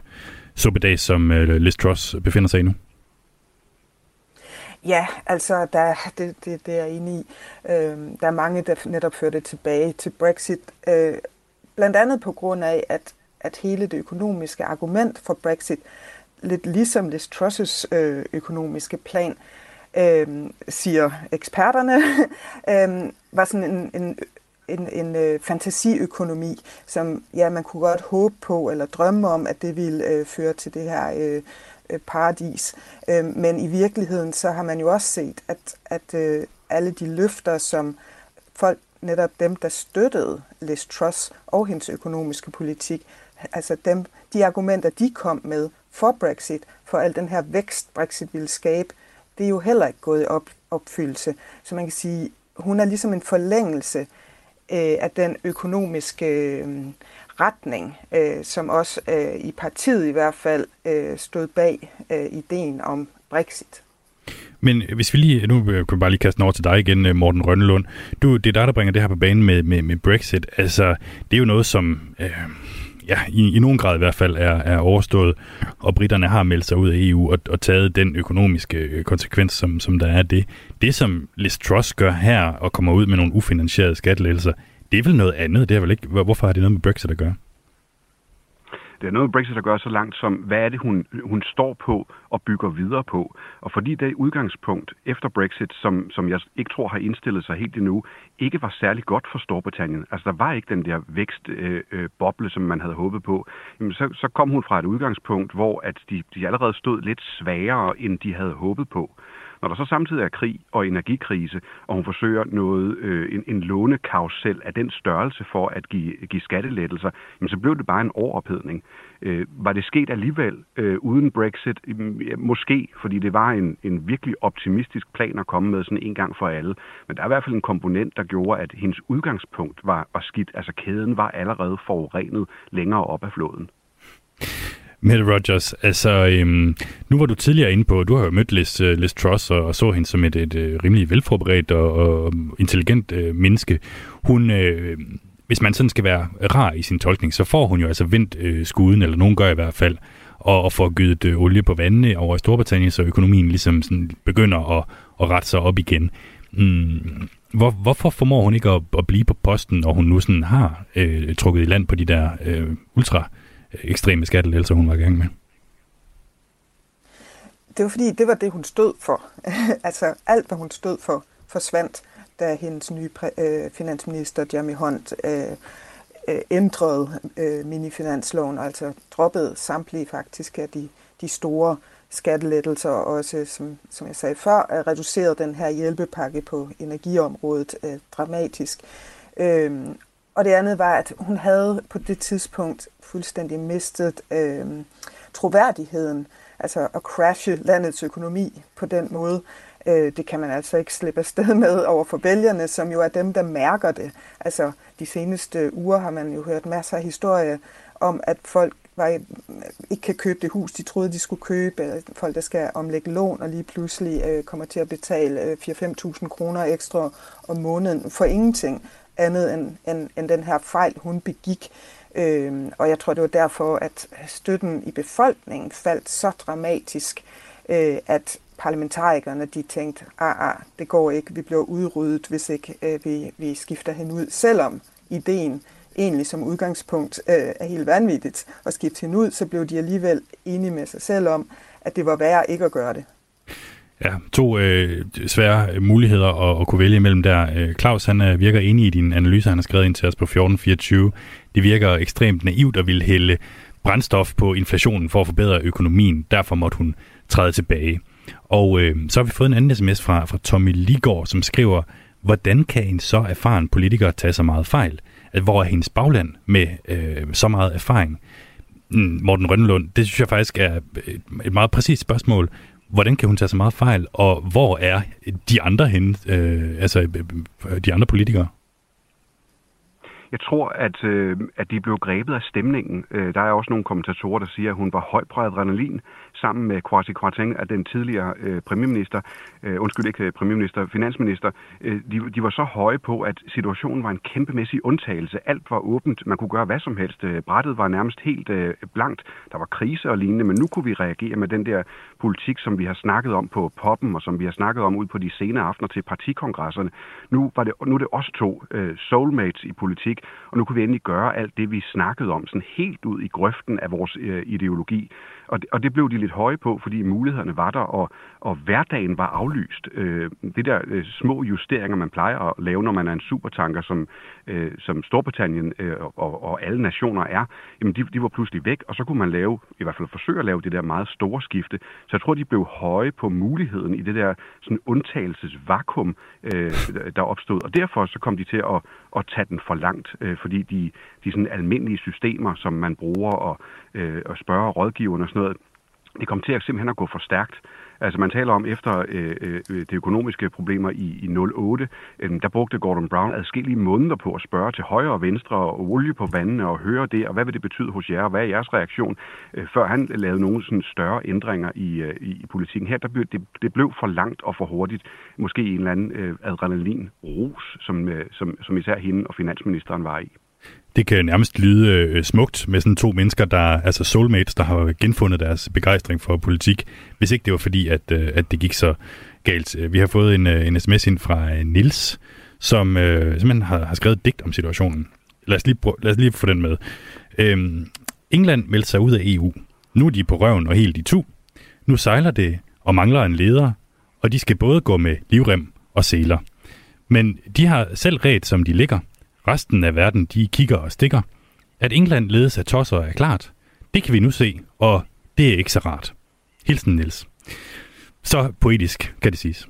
suppedag, som øh, Liz Truss befinder sig i nu? Ja, altså der, det, det, det er jeg enig i. Øh, der er mange, der netop fører det tilbage til Brexit. Øh, blandt andet på grund af, at, at hele det økonomiske argument for Brexit, lidt ligesom Liz Truss' øh, økonomiske plan, øh, siger eksperterne, øh, var sådan en, en en, en øh, fantasiøkonomi, som ja, man kunne godt håbe på eller drømme om, at det ville øh, føre til det her øh, øh, paradis. Øh, men i virkeligheden så har man jo også set, at, at øh, alle de løfter, som folk, netop dem, der støttede Liz Truss og hendes økonomiske politik, altså dem, de argumenter, de kom med for Brexit, for al den her vækst, Brexit ville skabe, det er jo heller ikke gået i op, opfyldelse. Så man kan sige, hun er ligesom en forlængelse øh, af den økonomiske øh, retning, øh, som også øh, i partiet i hvert fald øh, stod bag øh, ideen om Brexit. Men hvis vi lige, nu kan vi bare lige kaste den over til dig igen, øh, Morten Rønnelund. Du, det er dig, der bringer det her på banen med, med, med Brexit. Altså, det er jo noget, som øh, ja, i, i nogen grad i hvert fald er, er overstået, og britterne har meldt sig ud af EU og, og taget den økonomiske øh, konsekvens, som, som der er det. Det, som Liz Truss gør her og kommer ud med nogle ufinansierede skattelettelser, det er vel noget andet. Det er vel ikke, hvorfor har det noget med Brexit at gøre? Det er noget med Brexit at gøre så langt som, hvad er det, hun, hun står på og bygger videre på. Og fordi det udgangspunkt efter Brexit, som, som jeg ikke tror har indstillet sig helt endnu, ikke var særlig godt for Storbritannien. Altså der var ikke den der vækstboble, øh, øh som man havde håbet på. Jamen, så, så kom hun fra et udgangspunkt, hvor at de, de allerede stod lidt svagere, end de havde håbet på. Når der så samtidig er krig og energikrise, og hun forsøger noget, øh, en, en lånekausel af den størrelse for at give, give skattelettelser, jamen, så blev det bare en overophedning. Øh, var det sket alligevel øh, uden Brexit? Måske, fordi det var en, en virkelig optimistisk plan at komme med sådan en gang for alle. Men der er i hvert fald en komponent, der gjorde, at hendes udgangspunkt var, var skidt. Altså kæden var allerede forurenet længere op ad floden. Mette Rogers, altså øhm, nu var du tidligere inde på, du har jo mødt Liz, uh, Liz Truss og, og så hende som et, et, et rimelig velforberedt og, og intelligent uh, menneske. Hun, øh, hvis man sådan skal være rar i sin tolkning, så får hun jo altså vendt øh, skuden, eller nogen gør i hvert fald, og, og får gydet øh, olie på vandene over i Storbritannien, så økonomien ligesom sådan begynder at, at rette sig op igen. Mm, hvor, hvorfor formår hun ikke at, at blive på posten, når hun nu sådan har øh, trukket i land på de der øh, ultra ekstreme skattelettelser, hun var i gang med? Det var fordi, det var det, hun stod for. altså alt, hvad hun stod for, forsvandt, da hendes nye øh, finansminister, Jeremy Hunt, øh, øh, ændrede øh, minifinansloven, altså droppede samtlige faktisk af de, de store skattelettelser, og også, som, som jeg sagde før, øh, reducerede den her hjælpepakke på energiområdet øh, dramatisk. Øh, og det andet var, at hun havde på det tidspunkt fuldstændig mistet øh, troværdigheden, altså at crashe landets økonomi på den måde. Øh, det kan man altså ikke slippe afsted med over for vælgerne, som jo er dem, der mærker det. Altså de seneste uger har man jo hørt masser af historier om, at folk var, ikke kan købe det hus, de troede, de skulle købe. Folk, der skal omlægge lån og lige pludselig øh, kommer til at betale øh, 4-5.000 kroner ekstra om måneden for ingenting andet end, end, end den her fejl, hun begik. Øh, og jeg tror, det var derfor, at støtten i befolkningen faldt så dramatisk, øh, at parlamentarikerne de tænkte, ah, ah, det går ikke, vi bliver udryddet, hvis ikke øh, vi, vi skifter hende ud. Selvom ideen egentlig som udgangspunkt øh, er helt vanvittigt at skifte hende ud, så blev de alligevel enige med sig selv om, at det var værre ikke at gøre det. Ja, to øh, svære muligheder at, at kunne vælge imellem der. Øh, Claus, han øh, virker enig i din analyse, han har skrevet ind til os på 1424. Det virker ekstremt naivt at ville hælde brændstof på inflationen for at forbedre økonomien. Derfor måtte hun træde tilbage. Og øh, så har vi fået en anden sms fra, fra Tommy Ligård, som skriver, hvordan kan en så erfaren politiker tage så meget fejl? At hvor er hendes bagland med øh, så meget erfaring? Mm, Morten Rønnelund, det synes jeg faktisk er et meget præcist spørgsmål hvordan kan hun tage så meget fejl, og hvor er de andre henne, øh, altså øh, de andre politikere? Jeg tror, at, øh, at de blev grebet af stemningen. Øh, der er også nogle kommentatorer, der siger, at hun var høj på adrenalin sammen med Kwasi Kwarteng, at den tidligere øh, premierminister, øh, undskyld ikke øh, premierminister, finansminister, øh, de, de var så høje på, at situationen var en kæmpemæssig undtagelse. Alt var åbent. Man kunne gøre hvad som helst. Øh, brættet var nærmest helt øh, blankt. Der var krise og lignende, men nu kunne vi reagere med den der politik, som vi har snakket om på poppen, og som vi har snakket om ud på de senere aftener til partikongresserne. Nu, var det, nu er det os to øh, soulmates i politik, og nu kunne vi endelig gøre alt det, vi snakkede om, sådan helt ud i grøften af vores øh, ideologi. Og det, og det blev de lidt høje på, fordi mulighederne var der, og, og hverdagen var aflyst. Øh, det der øh, små justeringer, man plejer at lave, når man er en supertanker, som, øh, som Storbritannien øh, og, og alle nationer er, jamen de, de var pludselig væk, og så kunne man lave, i hvert fald forsøge at lave det der meget store skifte. Så jeg tror, de blev høje på muligheden i det der sådan undtagelsesvakuum, øh, der opstod. Og derfor så kom de til at, at tage den for langt, øh, fordi de, de sådan almindelige systemer, som man bruger og, øh, og spørger rådgiverne og sådan noget, det kom til at simpelthen at gå for stærkt. Altså man taler om efter øh, øh, øh de økonomiske problemer i, i 08, øh, der brugte Gordon Brown adskillige måneder på at spørge til højre og venstre og olie på vandene og høre det, og hvad vil det betyde hos jer, og hvad er jeres reaktion, øh, før han lavede nogle sådan større ændringer i, øh, i politikken. Her der blev, det, det blev for langt og for hurtigt, måske en eller anden øh, adrenalin-rus, som, øh, som, som især hende og finansministeren var i. Det kan nærmest lyde øh, smukt med sådan to mennesker, der altså soulmates, der har genfundet deres begejstring for politik, hvis ikke det var fordi, at, øh, at det gik så galt. Vi har fået en, øh, en sms ind fra øh, Nils, som øh, simpelthen har, har skrevet digt om situationen. Lad os lige, lad os lige få den med. Øhm, England meldte sig ud af EU. Nu er de på røven og helt i tu. Nu sejler det og mangler en leder, og de skal både gå med livrem og seler. Men de har selv ret, som de ligger. Resten af verden, de kigger og stikker. At England ledes af tosser er klart. Det kan vi nu se, og det er ikke så rart. Hilsen Niels. Så poetisk, kan det siges.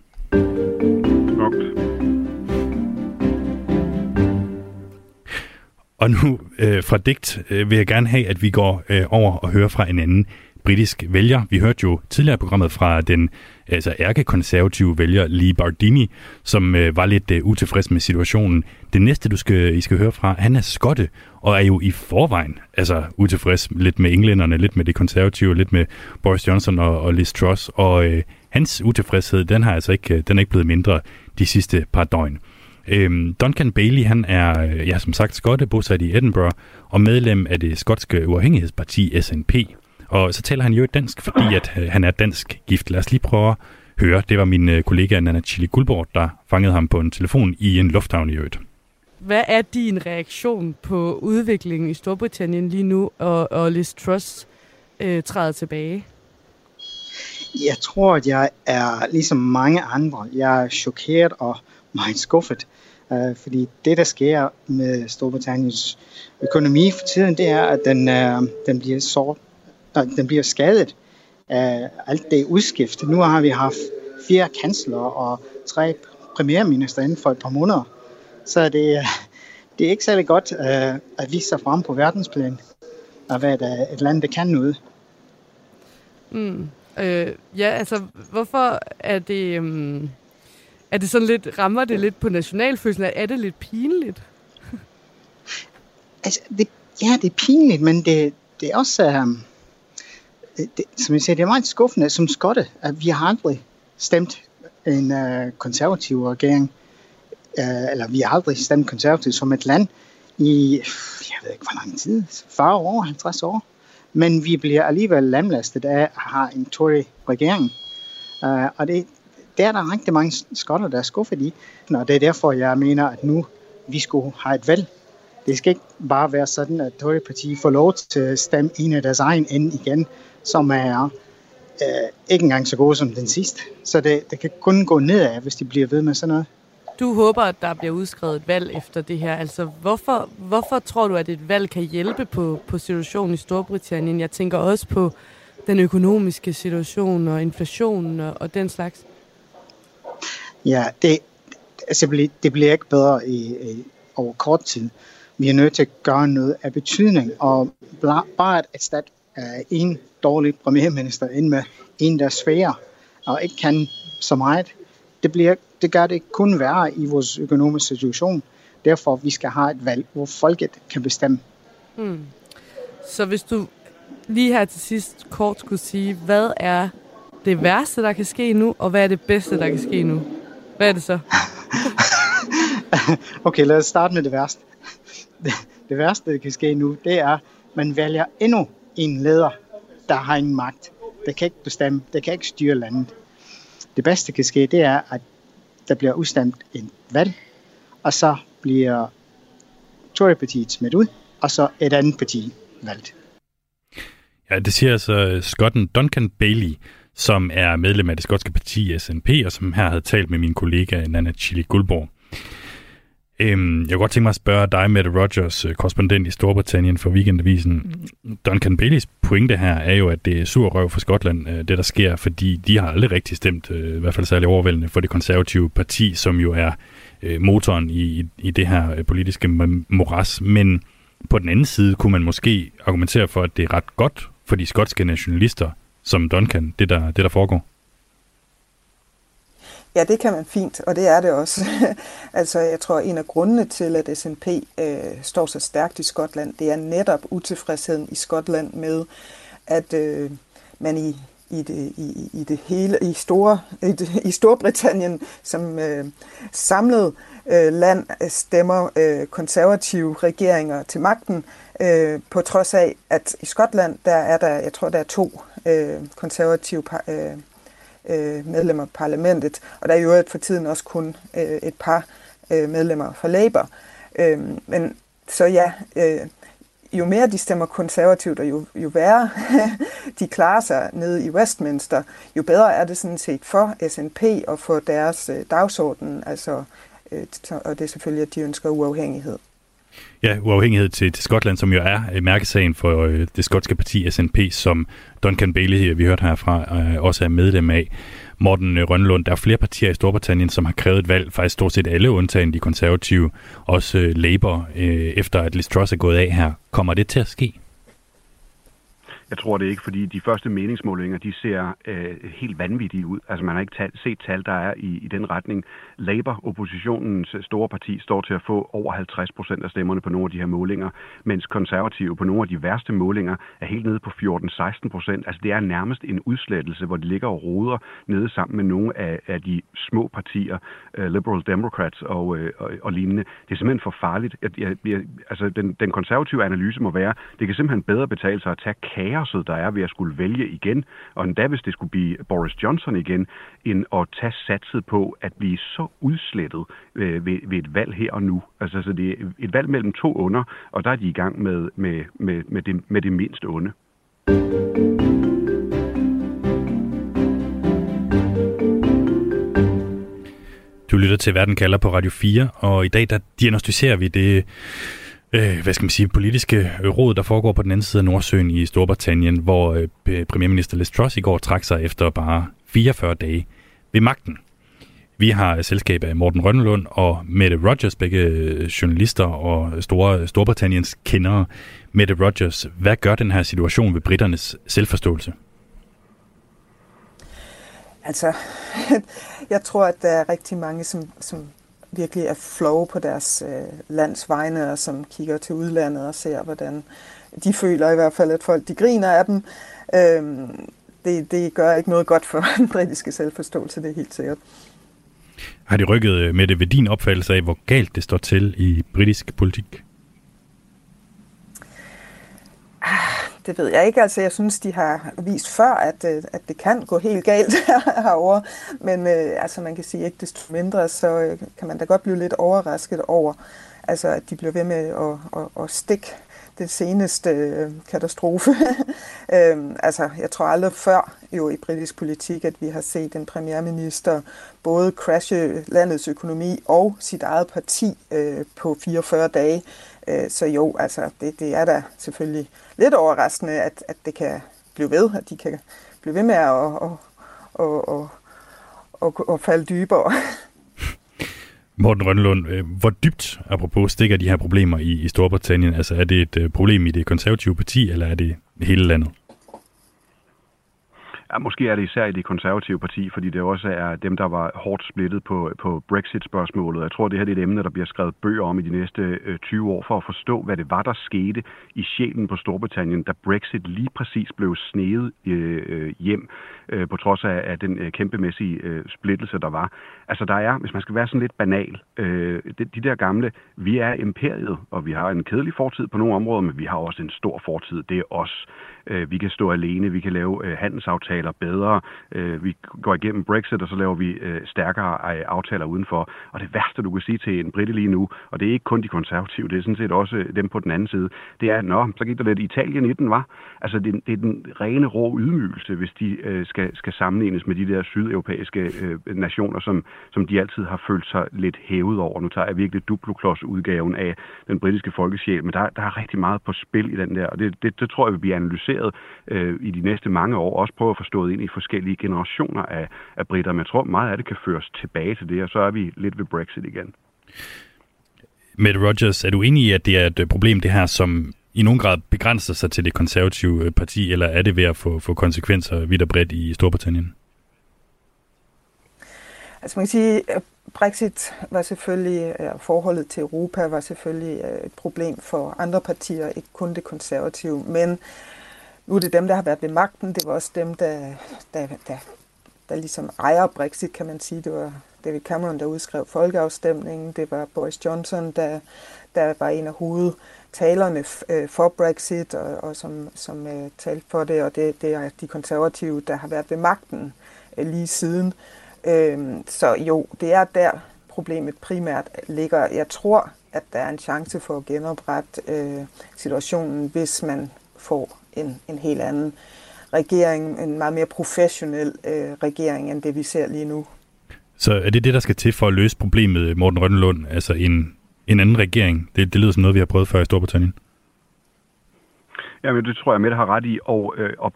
Og nu øh, fra digt øh, vil jeg gerne have, at vi går øh, over og hører fra en anden britisk vælger. Vi hørte jo tidligere programmet fra den altså ærkekonservative vælger Lee Bardini, som øh, var lidt øh, utilfreds med situationen. Det næste, du skal, I skal høre fra, han er skotte, og er jo i forvejen altså utilfreds lidt med englænderne, lidt med det konservative, lidt med Boris Johnson og, og Liz Truss, og øh, hans utilfredshed, den har altså ikke, øh, den er ikke blevet mindre de sidste par døgn. Øhm, Duncan Bailey, han er, øh, ja, som sagt, skotte, bosat i Edinburgh, og medlem af det skotske uafhængighedsparti SNP. Og så taler han jo dansk, fordi at øh, han er dansk gift. Lad os lige prøve at høre. Det var min øh, kollega Nana Chili Guldborg, der fangede ham på en telefon i en lufthavn i øvrigt. Hvad er din reaktion på udviklingen i Storbritannien lige nu, og, og Liz Truss øh, træder tilbage? Jeg tror, at jeg er ligesom mange andre. Jeg er chokeret og meget skuffet. Uh, fordi det, der sker med Storbritanniens økonomi for tiden, det er, at den, uh, den bliver sort den bliver skadet af alt det udskift. Nu har vi haft fire kansler og tre premierminister inden for et par måneder. Så det, det er ikke særlig godt uh, at vise sig frem på verdensplan og være et land, der kan noget. Mm. Øh, ja, altså, hvorfor er det... Um, er det sådan lidt, rammer det lidt på nationalfølelsen? Er det lidt pinligt? altså, det, ja, det er pinligt, men det, det er også... Um, det, som jeg siger, det er meget skuffende som skotte, at vi har aldrig stemt en øh, konservativ regering, øh, eller vi har aldrig stemt konservativt som et land i, jeg ved ikke hvor lang tid, 40 år, 50 år. Men vi bliver alligevel lamlastet af at have en Tory-regering. Øh, og det, der er der rigtig mange skotter, der er skuffet i. Og det er derfor, jeg mener, at nu vi skulle have et valg. Det skal ikke bare være sådan, at Tory-partiet får lov til at stemme en af deres egen ind igen, som er øh, ikke engang så gode som den sidste. Så det, det kan kun gå nedad, hvis de bliver ved med sådan noget. Du håber, at der bliver udskrevet et valg efter det her. Altså, hvorfor, hvorfor tror du, at et valg kan hjælpe på, på situationen i Storbritannien? Jeg tænker også på den økonomiske situation og inflationen og, og den slags. Ja, det, altså, det bliver ikke bedre i, i, over kort tid. Vi er nødt til at gøre noget af betydning, og bare at erstatte uh, en dårlig premierminister ind med en, der er svær og ikke kan så meget, det, bliver, det gør det kun værre i vores økonomiske situation. Derfor vi skal have et valg, hvor folket kan bestemme. Hmm. Så hvis du lige her til sidst kort skulle sige, hvad er det værste, der kan ske nu, og hvad er det bedste, der kan ske nu? Hvad er det så? okay, lad os starte med det værste. Det, det værste, der kan ske nu, det er, at man vælger endnu en leder, der har en magt. Der kan ikke bestemme, der kan ikke styre landet. Det bedste, der kan ske, det er, at der bliver udstemt en valg, og så bliver Tory-partiet smidt ud, og så et andet parti valgt. Ja, det siger altså skotten Duncan Bailey, som er medlem af det skotske parti SNP, og som her havde talt med min kollega Nana Chili Guldborg. Øhm, jeg kunne godt tænke mig at spørge dig, Mette Rogers, øh, korrespondent i Storbritannien for Weekendavisen. Duncan Baileys pointe her er jo, at det er sur røv for Skotland, øh, det der sker, fordi de har aldrig rigtig stemt, øh, i hvert fald særlig overvældende, for det konservative parti, som jo er motoren i, i det her politiske moras. Men på den anden side kunne man måske argumentere for, at det er ret godt for de skotske nationalister, som Duncan, det der, det der foregår? Ja, det kan man fint, og det er det også. altså, jeg tror, en af grundene til, at SNP øh, står så stærkt i Skotland, det er netop utilfredsheden i Skotland med, at øh, man i, i, det, i, i det hele, i, store, i, det, i Storbritannien som øh, samlet øh, land stemmer øh, konservative regeringer til magten, øh, på trods af, at i Skotland, der er der, jeg tror, der er to øh, konservative øh, øh, medlemmer af parlamentet, og der er jo for tiden også kun øh, et par øh, medlemmer fra Labour. Øh, men så ja, øh, jo mere de stemmer konservativt, og jo, jo værre de klarer sig nede i Westminster, jo bedre er det sådan set for SNP og for deres øh, dagsorden, altså, øh, og det er selvfølgelig, at de ønsker uafhængighed. Ja, uafhængighed til, til Skotland, som jo er øh, mærkesagen for øh, det skotske parti SNP, som Duncan Bailey, vi hørte herfra, øh, også er medlem af. Morten øh, Rønlund, der er flere partier i Storbritannien, som har krævet et valg, faktisk stort set alle undtagen de konservative, også øh, Labour, øh, efter at Liz Truss er gået af her. Kommer det til at ske? Jeg tror det ikke, fordi de første meningsmålinger, de ser øh, helt vanvittige ud. Altså man har ikke tal, set tal, der er i, i den retning. Labour, oppositionens øh, store parti, står til at få over 50 procent af stemmerne på nogle af de her målinger, mens konservative på nogle af de værste målinger er helt nede på 14-16 procent. Altså det er nærmest en udslettelse, hvor de ligger og roder nede sammen med nogle af, af de små partier, øh, Liberal Democrats og, øh, og, og lignende. Det er simpelthen for farligt. Jeg, jeg, jeg, altså den, den konservative analyse må være, det kan simpelthen bedre betale sig at tage kaoset, der er ved at skulle vælge igen, og endda hvis det skulle blive Boris Johnson igen, end at tage satset på at blive så udslettet øh, ved, ved et valg her og nu. Altså, så det er et valg mellem to under, og der er de i gang med, med, med, med, det, med det mindste onde. Du lytter til Verden kalder på Radio 4, og i dag der diagnostiserer vi det øh, hvad skal man sige, politiske øh, råd, der foregår på den anden side af Nordsøen i Storbritannien, hvor øh, premierminister Liz Truss i går trak sig efter bare 44 dage ved magten. Vi har øh, selskab af Morten Rønnelund og Mette Rogers, begge øh, journalister og store Storbritanniens kendere. Mette Rogers, hvad gør den her situation ved britternes selvforståelse? Altså, jeg tror, at der er rigtig mange, som, som virkelig er flow på deres øh, lands vegne, og som kigger til udlandet og ser, hvordan de føler i hvert fald, at folk de griner af dem. Øhm, det, det gør ikke noget godt for den britiske selvforståelse, det er helt sikkert. Har de rykket øh, med det ved din opfattelse af, hvor galt det står til i britisk politik? Ah, det ved jeg ikke. Altså, jeg synes, de har vist før, at, øh, at det kan gå helt galt herover. Men øh, altså, man kan sige, ikke desto mindre, så øh, kan man da godt blive lidt overrasket over, altså, at de bliver ved med at, at, at stikke den seneste øh, katastrofe. øhm, altså, jeg tror aldrig før jo i britisk politik, at vi har set en premierminister både crashe landets økonomi og sit eget parti øh, på 44 dage. Øh, så jo, altså, det, det er da selvfølgelig lidt overraskende, at, at det kan blive ved, at de kan blive ved med at og, og, og, og, og falde dybere. Morten Rønlund, øh, hvor dybt, apropos, stikker de her problemer i, i Storbritannien? Altså er det et øh, problem i det konservative parti, eller er det hele landet? Ja, måske er det især i det konservative parti, fordi det også er dem, der var hårdt splittet på, på Brexit-spørgsmålet. Jeg tror, det her det er et emne, der bliver skrevet bøger om i de næste øh, 20 år, for at forstå, hvad det var, der skete i sjælen på Storbritannien, da Brexit lige præcis blev snedet øh, øh hjem, øh, på trods af, af den øh, kæmpemæssige øh, splittelse, der var. Altså, der er, hvis man skal være sådan lidt banal, øh, de, de der gamle, vi er imperiet, og vi har en kedelig fortid på nogle områder, men vi har også en stor fortid. Det er os. Øh, vi kan stå alene, vi kan lave øh, handelsaftaler bedre, øh, vi går igennem Brexit, og så laver vi stærkere aftaler udenfor. Og det værste, du kan sige til en britte lige nu, og det er ikke kun de konservative, det er sådan set også dem på den anden side, det er, nå, så gik der lidt Italien i den, var. Altså, det, det er den rene rå ydmygelse, hvis de skal, skal sammenlignes med de der sydeuropæiske nationer, som, som de altid har følt sig lidt hævet over. Nu tager jeg virkelig duploklods-udgaven af den britiske folkesjæl, men der, der er rigtig meget på spil i den der, og det, det, det tror jeg vil blive analyseret analyseret øh, i de næste mange år, også prøve at forstå ind i forskellige generationer af, af britter. Men jeg tror, meget af det kan føres tilbage til det, og så er vi lidt ved Brexit igen. Mette Rogers, er du enig i, at det er et problem, det her, som i nogen grad begrænser sig til det konservative øh, parti, eller er det ved at få, få konsekvenser vidt og bredt i Storbritannien? Altså man kan sige, at Brexit var selvfølgelig, forholdet til Europa var selvfølgelig et problem for andre partier, ikke kun det konservative, men nu er det dem, der har været ved magten, det var også dem, der, der, der, der ligesom ejer Brexit, kan man sige. Det var David Cameron, der udskrev folkeafstemningen, det var Boris Johnson, der, der var en af hovedtalerne øh, for Brexit, og, og som, som uh, talte for det, og det, det er de konservative, der har været ved magten uh, lige siden. Øhm, så jo, det er der problemet primært ligger. Jeg tror, at der er en chance for at genoprette øh, situationen, hvis man får en, en helt anden regering, en meget mere professionel øh, regering, end det vi ser lige nu. Så er det det, der skal til for at løse problemet, Morten Rønnelund, altså en, en anden regering? Det, det lyder som noget, vi har prøvet før i Storbritannien. Jamen, det tror jeg, med har ret i, og, øh, og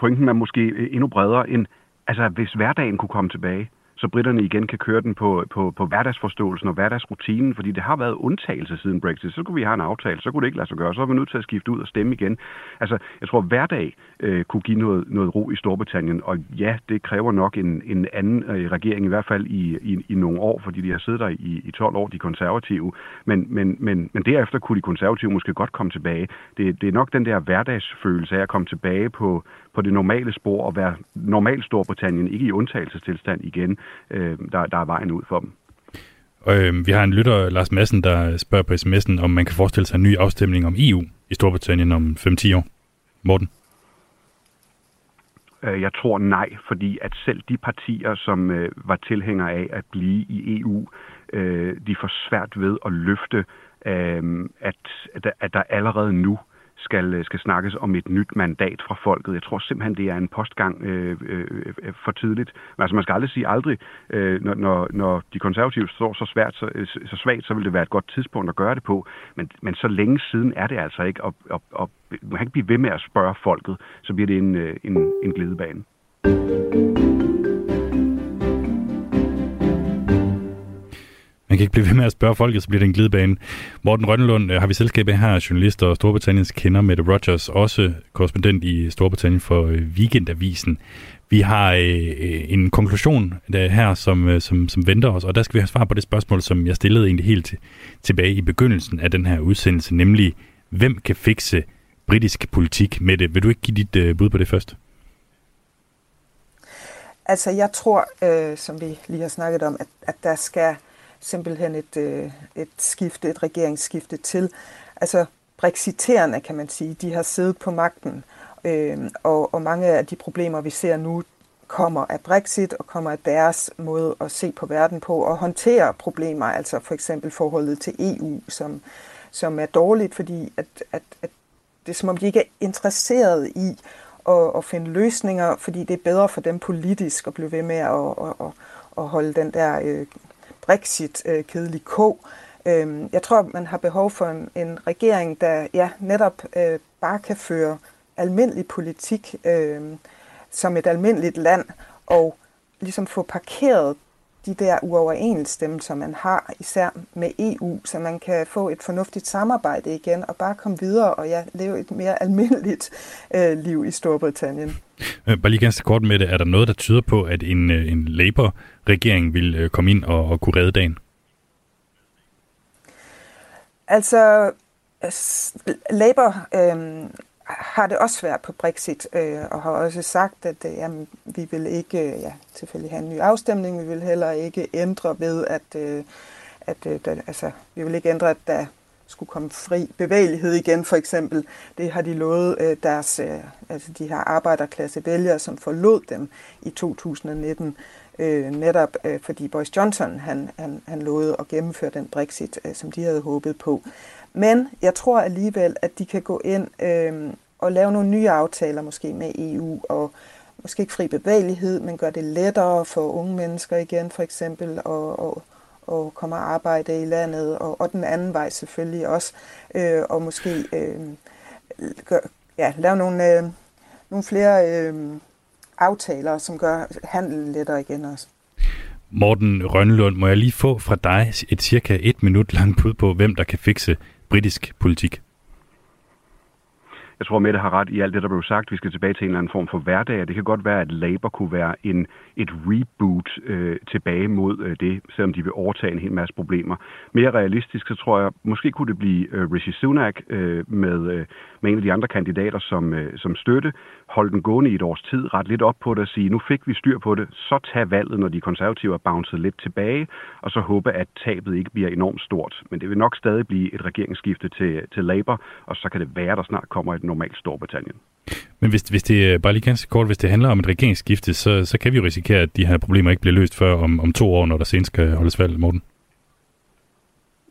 pointen er måske endnu bredere end, altså hvis hverdagen kunne komme tilbage, så britterne igen kan køre den på, på, på hverdagsforståelsen og hverdagsrutinen, fordi det har været undtagelse siden Brexit. Så kunne vi have en aftale, så kunne det ikke lade sig gøre, så er vi nødt til at skifte ud og stemme igen. Altså, jeg tror, at hverdag øh, kunne give noget, noget ro i Storbritannien, og ja, det kræver nok en, en anden øh, regering, i hvert fald i, i, i nogle år, fordi de har siddet der i, i 12 år, de konservative. Men, men, men, men derefter kunne de konservative måske godt komme tilbage. Det, det er nok den der hverdagsfølelse af at komme tilbage på, på det normale spor og være normal Storbritannien, ikke i undtagelsestilstand igen, øh, der, der er vejen ud for dem. Og, øh, vi har en lytter, Lars Madsen, der spørger på sms'en, om man kan forestille sig en ny afstemning om EU i Storbritannien om 5-10 år. Morten? Øh, jeg tror nej, fordi at selv de partier, som øh, var tilhængere af at blive i EU, øh, de får svært ved at løfte, øh, at, at der allerede nu øh, skal, øh, skal snakkes om et nyt mandat fra folket. Jeg tror simpelthen, det er en postgang øh, øh, øh, for tidligt. Men altså, man skal aldrig sige aldrig, øh, når, når, når de konservative står så, svært, så, øh, så svagt, så vil det være et godt tidspunkt at gøre det på. Men, men så længe siden er det altså ikke, og, og, og man kan ikke blive ved med at spørge folket, så bliver det en, en, en glidebane. Man kan ikke blive ved med at spørge folket, så bliver det en glidebane. Morten Rønnelund øh, har vi selskabet her, journalist og Storbritanniens kender, Mette Rogers, også korrespondent i Storbritannien for øh, Weekendavisen. Vi har øh, øh en konklusion der her, som, øh, som, som venter os, og der skal vi have svar på det spørgsmål, som jeg stillede egentlig helt til, tilbage i begyndelsen af den her udsendelse, nemlig, hvem kan fikse britisk politik med det? Vil du ikke give dit øh, bud på det først? Altså, jeg tror, øh, som vi lige har snakket om, at, at der skal simpelthen et, øh, et skifte, et regeringsskifte til. Altså brexiterende, kan man sige, de har siddet på magten, øh, og, og mange af de problemer, vi ser nu, kommer af Brexit og kommer af deres måde at se på verden på og håndtere problemer, altså for eksempel forholdet til EU, som, som er dårligt, fordi at, at, at det er som om de ikke er interesseret i at, at finde løsninger, fordi det er bedre for dem politisk at blive ved med at, at, at, at holde den der øh, Brexit-kedelig øh, ko. Øhm, jeg tror, man har behov for en, en regering, der ja, netop øh, bare kan føre almindelig politik øh, som et almindeligt land, og ligesom få parkeret de der uoverensstemmelser, man har, især med EU, så man kan få et fornuftigt samarbejde igen, og bare komme videre og ja, leve et mere almindeligt øh, liv i Storbritannien. Øh, bare lige ganske kort med det. Er der noget, der tyder på, at en, øh, en Labour-regering vil øh, komme ind og, og kunne redde dagen? Altså, Labour øh, har det også svært på Brexit, øh, og har også sagt, at øh, jamen, vi vil ikke øh, ja, selvfølgelig have en ny afstemning, vi vil heller ikke ændre ved, at, øh, at øh, der, altså, vi vil ikke ændre, at der skulle komme fri bevægelighed igen, for eksempel. Det har de lovet øh, deres, øh, altså de her arbejderklasse vælgere, som forlod dem i 2019, øh, netop øh, fordi Boris Johnson han, han, han lovede at gennemføre den Brexit, øh, som de havde håbet på. Men jeg tror alligevel, at de kan gå ind øh, og lave nogle nye aftaler måske med EU, og måske ikke fri bevægelighed, men gør det lettere for unge mennesker igen, for eksempel, og, og, og komme og arbejde i landet, og, og den anden vej selvfølgelig også, øh, og måske øh, gør, ja, lave nogle, øh, nogle flere øh, aftaler, som gør handel lettere igen også. Morten Rønlund, må jeg lige få fra dig et cirka et minut langt bud på, hvem der kan fikse britisk politik? Jeg tror, Mette har ret i alt det, der blev sagt. Vi skal tilbage til en eller anden form for hverdag. Det kan godt være, at Labour kunne være en, et reboot øh, tilbage mod øh, det, selvom de vil overtage en hel masse problemer. Mere realistisk, så tror jeg, måske kunne det blive øh, Rishi Sunak øh, med, øh, med en af de andre kandidater som, øh, som støtte, holde den gående i et års tid, ret lidt op på det og sige, nu fik vi styr på det, så tag valget, når de konservative er bounced lidt tilbage, og så håbe, at tabet ikke bliver enormt stort. Men det vil nok stadig blive et regeringsskifte til, til Labour, og så kan det være, at der snart kommer et normalt Storbritannien. Men hvis, hvis det, øh, bare lige ganske kort, hvis det handler om et regeringsskifte, så, så kan vi jo risikere, at de her problemer ikke bliver løst før om, om to år, når der senest skal holdes valg, Morten.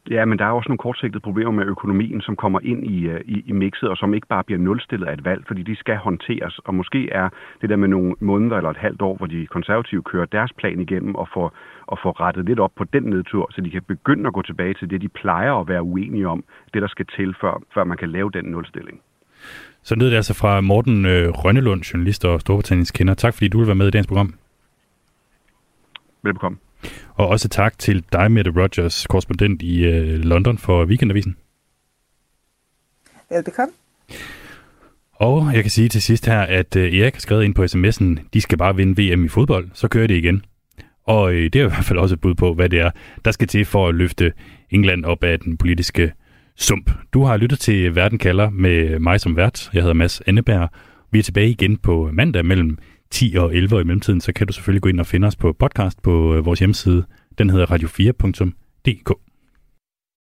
Ja, men der er også nogle kortsigtede problemer med økonomien, som kommer ind i, øh, i, i mixet, og som ikke bare bliver nulstillet af et valg, fordi de skal håndteres. Og måske er det der med nogle måneder eller et halvt år, hvor de konservative kører deres plan igennem og får, og får rettet lidt op på den nedtur, så de kan begynde at gå tilbage til det, de plejer at være uenige om, det der skal til, før, før man kan lave den nulstilling. Så lød det altså fra Morten øh, Rønnelund, journalist og Storbritanniens kender. Tak fordi du vil være med i dagens program. Velbekomme. Og også tak til dig, Mette Rogers, korrespondent i øh, London for Weekendavisen. Velbekomme. Og jeg kan sige til sidst her, at øh, Erik har skrevet ind på sms'en, de skal bare vinde VM i fodbold, så kører det igen. Og øh, det er i hvert fald også et bud på, hvad det er, der skal til for at løfte England op af den politiske sump. Du har lyttet til Verden kalder med mig som vært. Jeg hedder Mads Anneberg. Vi er tilbage igen på mandag mellem 10 og 11, og i mellemtiden, så kan du selvfølgelig gå ind og finde os på podcast på øh, vores hjemmeside. Den hedder radio4.dk.